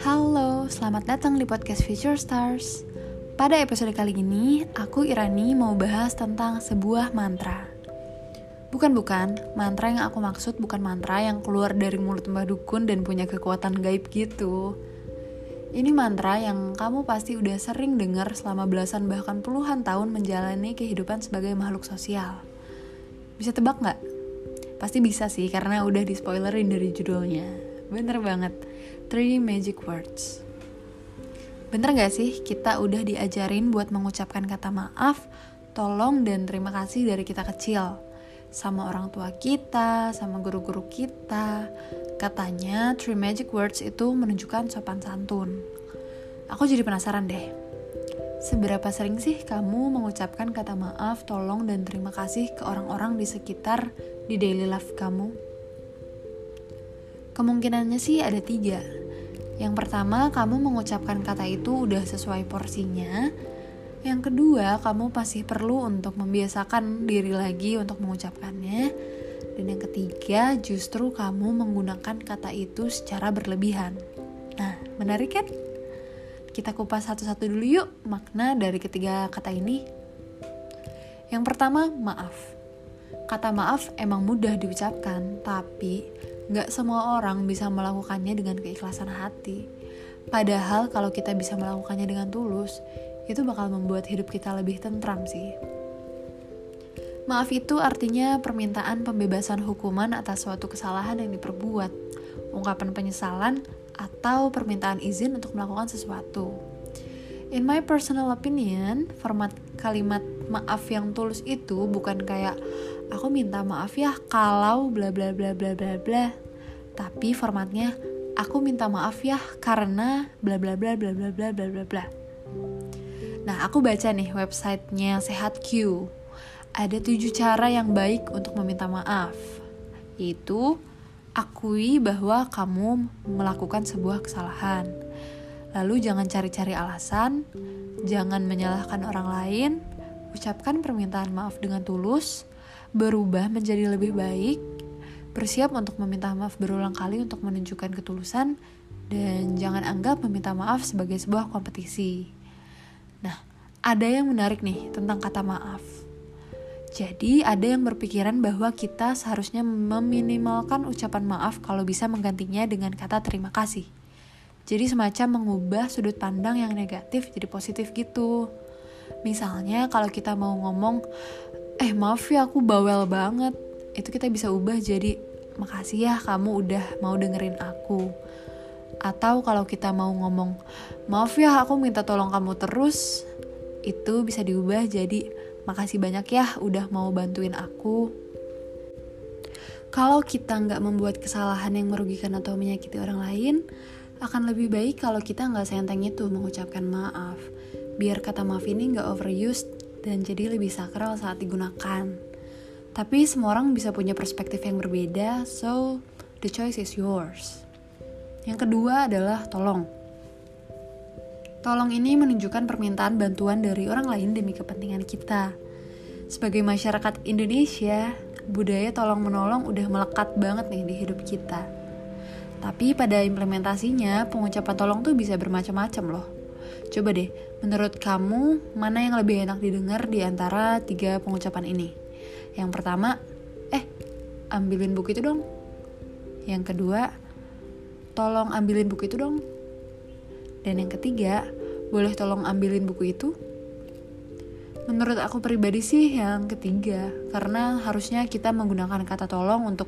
Halo, selamat datang di podcast Future Stars. Pada episode kali ini, aku Irani mau bahas tentang sebuah mantra. Bukan-bukan, mantra yang aku maksud bukan mantra yang keluar dari mulut Mbah Dukun dan punya kekuatan gaib gitu. Ini mantra yang kamu pasti udah sering dengar selama belasan bahkan puluhan tahun menjalani kehidupan sebagai makhluk sosial. Bisa tebak nggak? Pasti bisa sih, karena udah di spoilerin dari judulnya. Bener banget Three Magic Words. Bener gak sih kita udah diajarin buat mengucapkan kata maaf, tolong, dan terima kasih dari kita kecil. Sama orang tua kita, sama guru-guru kita. Katanya Three Magic Words itu menunjukkan sopan santun. Aku jadi penasaran deh. Seberapa sering sih kamu mengucapkan kata maaf, tolong, dan terima kasih ke orang-orang di sekitar di daily life kamu? Kemungkinannya sih ada tiga. Yang pertama, kamu mengucapkan kata itu udah sesuai porsinya. Yang kedua, kamu pasti perlu untuk membiasakan diri lagi untuk mengucapkannya. Dan yang ketiga, justru kamu menggunakan kata itu secara berlebihan. Nah, menarik kan? Kita kupas satu-satu dulu yuk makna dari ketiga kata ini. Yang pertama, maaf. Kata maaf emang mudah diucapkan, tapi Gak semua orang bisa melakukannya dengan keikhlasan hati. Padahal kalau kita bisa melakukannya dengan tulus, itu bakal membuat hidup kita lebih tentram sih. Maaf itu artinya permintaan pembebasan hukuman atas suatu kesalahan yang diperbuat, ungkapan penyesalan, atau permintaan izin untuk melakukan sesuatu. In my personal opinion, format kalimat maaf yang tulus itu bukan kayak aku minta maaf ya kalau bla bla bla bla bla bla. Tapi formatnya aku minta maaf ya karena bla bla bla bla bla bla bla bla bla. Nah, aku baca nih websitenya Sehat Q. Ada tujuh cara yang baik untuk meminta maaf. Yaitu, akui bahwa kamu melakukan sebuah kesalahan. Lalu jangan cari-cari alasan, jangan menyalahkan orang lain, ucapkan permintaan maaf dengan tulus, berubah menjadi lebih baik, bersiap untuk meminta maaf berulang kali untuk menunjukkan ketulusan, dan jangan anggap meminta maaf sebagai sebuah kompetisi. Nah, ada yang menarik nih tentang kata maaf. Jadi, ada yang berpikiran bahwa kita seharusnya meminimalkan ucapan maaf kalau bisa menggantinya dengan kata terima kasih. Jadi semacam mengubah sudut pandang yang negatif jadi positif gitu. Misalnya kalau kita mau ngomong, eh maaf ya aku bawel banget itu kita bisa ubah jadi makasih ya kamu udah mau dengerin aku atau kalau kita mau ngomong maaf ya aku minta tolong kamu terus itu bisa diubah jadi makasih banyak ya udah mau bantuin aku kalau kita nggak membuat kesalahan yang merugikan atau menyakiti orang lain akan lebih baik kalau kita nggak senteng itu mengucapkan maaf biar kata maaf ini nggak overused dan jadi lebih sakral saat digunakan. Tapi semua orang bisa punya perspektif yang berbeda, so the choice is yours. Yang kedua adalah tolong. Tolong ini menunjukkan permintaan bantuan dari orang lain demi kepentingan kita. Sebagai masyarakat Indonesia, budaya tolong-menolong udah melekat banget nih di hidup kita. Tapi pada implementasinya, pengucapan tolong tuh bisa bermacam-macam loh. Coba deh, menurut kamu mana yang lebih enak didengar di antara tiga pengucapan ini? Yang pertama, eh, ambilin buku itu dong. Yang kedua, tolong ambilin buku itu dong. Dan yang ketiga, boleh tolong ambilin buku itu? Menurut aku pribadi sih yang ketiga, karena harusnya kita menggunakan kata tolong untuk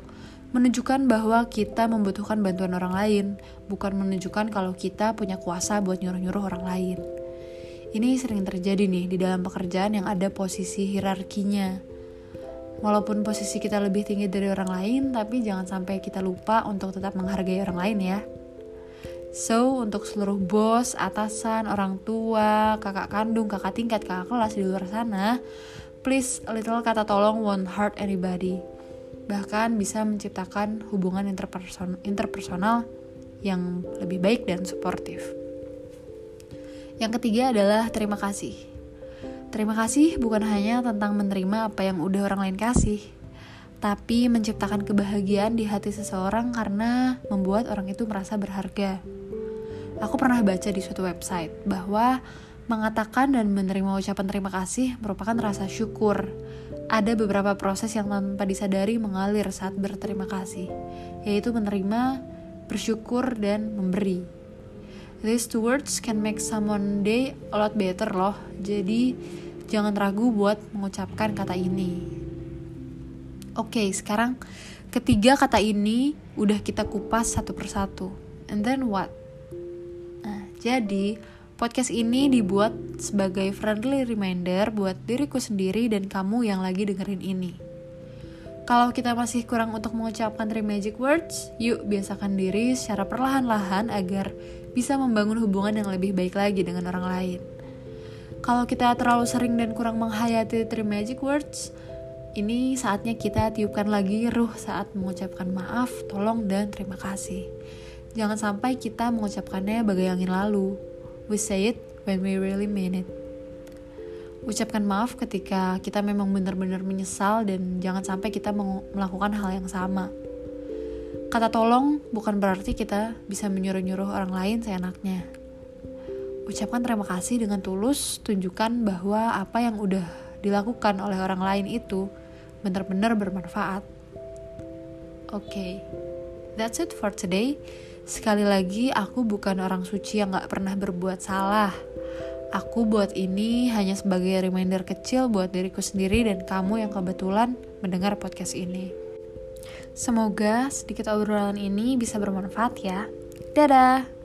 menunjukkan bahwa kita membutuhkan bantuan orang lain, bukan menunjukkan kalau kita punya kuasa buat nyuruh-nyuruh orang lain. Ini sering terjadi nih di dalam pekerjaan yang ada posisi hierarkinya. Walaupun posisi kita lebih tinggi dari orang lain, tapi jangan sampai kita lupa untuk tetap menghargai orang lain ya. So, untuk seluruh bos, atasan, orang tua, kakak kandung, kakak tingkat, kakak kelas di luar sana, please little kata tolong won't hurt anybody bahkan bisa menciptakan hubungan interperson interpersonal yang lebih baik dan suportif. Yang ketiga adalah terima kasih. Terima kasih bukan hanya tentang menerima apa yang udah orang lain kasih, tapi menciptakan kebahagiaan di hati seseorang karena membuat orang itu merasa berharga. Aku pernah baca di suatu website bahwa mengatakan dan menerima ucapan terima kasih merupakan rasa syukur. Ada beberapa proses yang tanpa disadari mengalir saat berterima kasih, yaitu menerima, bersyukur, dan memberi. These two words can make someone day a lot better loh. Jadi jangan ragu buat mengucapkan kata ini. Oke, okay, sekarang ketiga kata ini udah kita kupas satu persatu. And then what? Jadi podcast ini dibuat sebagai friendly reminder buat diriku sendiri dan kamu yang lagi dengerin ini. Kalau kita masih kurang untuk mengucapkan three magic words, yuk biasakan diri secara perlahan-lahan agar bisa membangun hubungan yang lebih baik lagi dengan orang lain. Kalau kita terlalu sering dan kurang menghayati three magic words, ini saatnya kita tiupkan lagi ruh saat mengucapkan maaf, tolong, dan terima kasih. Jangan sampai kita mengucapkannya bagai angin lalu. We say it when we really mean it. Ucapkan maaf ketika kita memang benar-benar menyesal dan jangan sampai kita melakukan hal yang sama. Kata tolong bukan berarti kita bisa menyuruh-nyuruh orang lain seenaknya. Ucapkan terima kasih dengan tulus, tunjukkan bahwa apa yang udah dilakukan oleh orang lain itu benar-benar bermanfaat. Oke, okay, that's it for today. Sekali lagi, aku bukan orang suci yang gak pernah berbuat salah. Aku buat ini hanya sebagai reminder kecil buat diriku sendiri dan kamu yang kebetulan mendengar podcast ini. Semoga sedikit obrolan ini bisa bermanfaat ya. Dadah!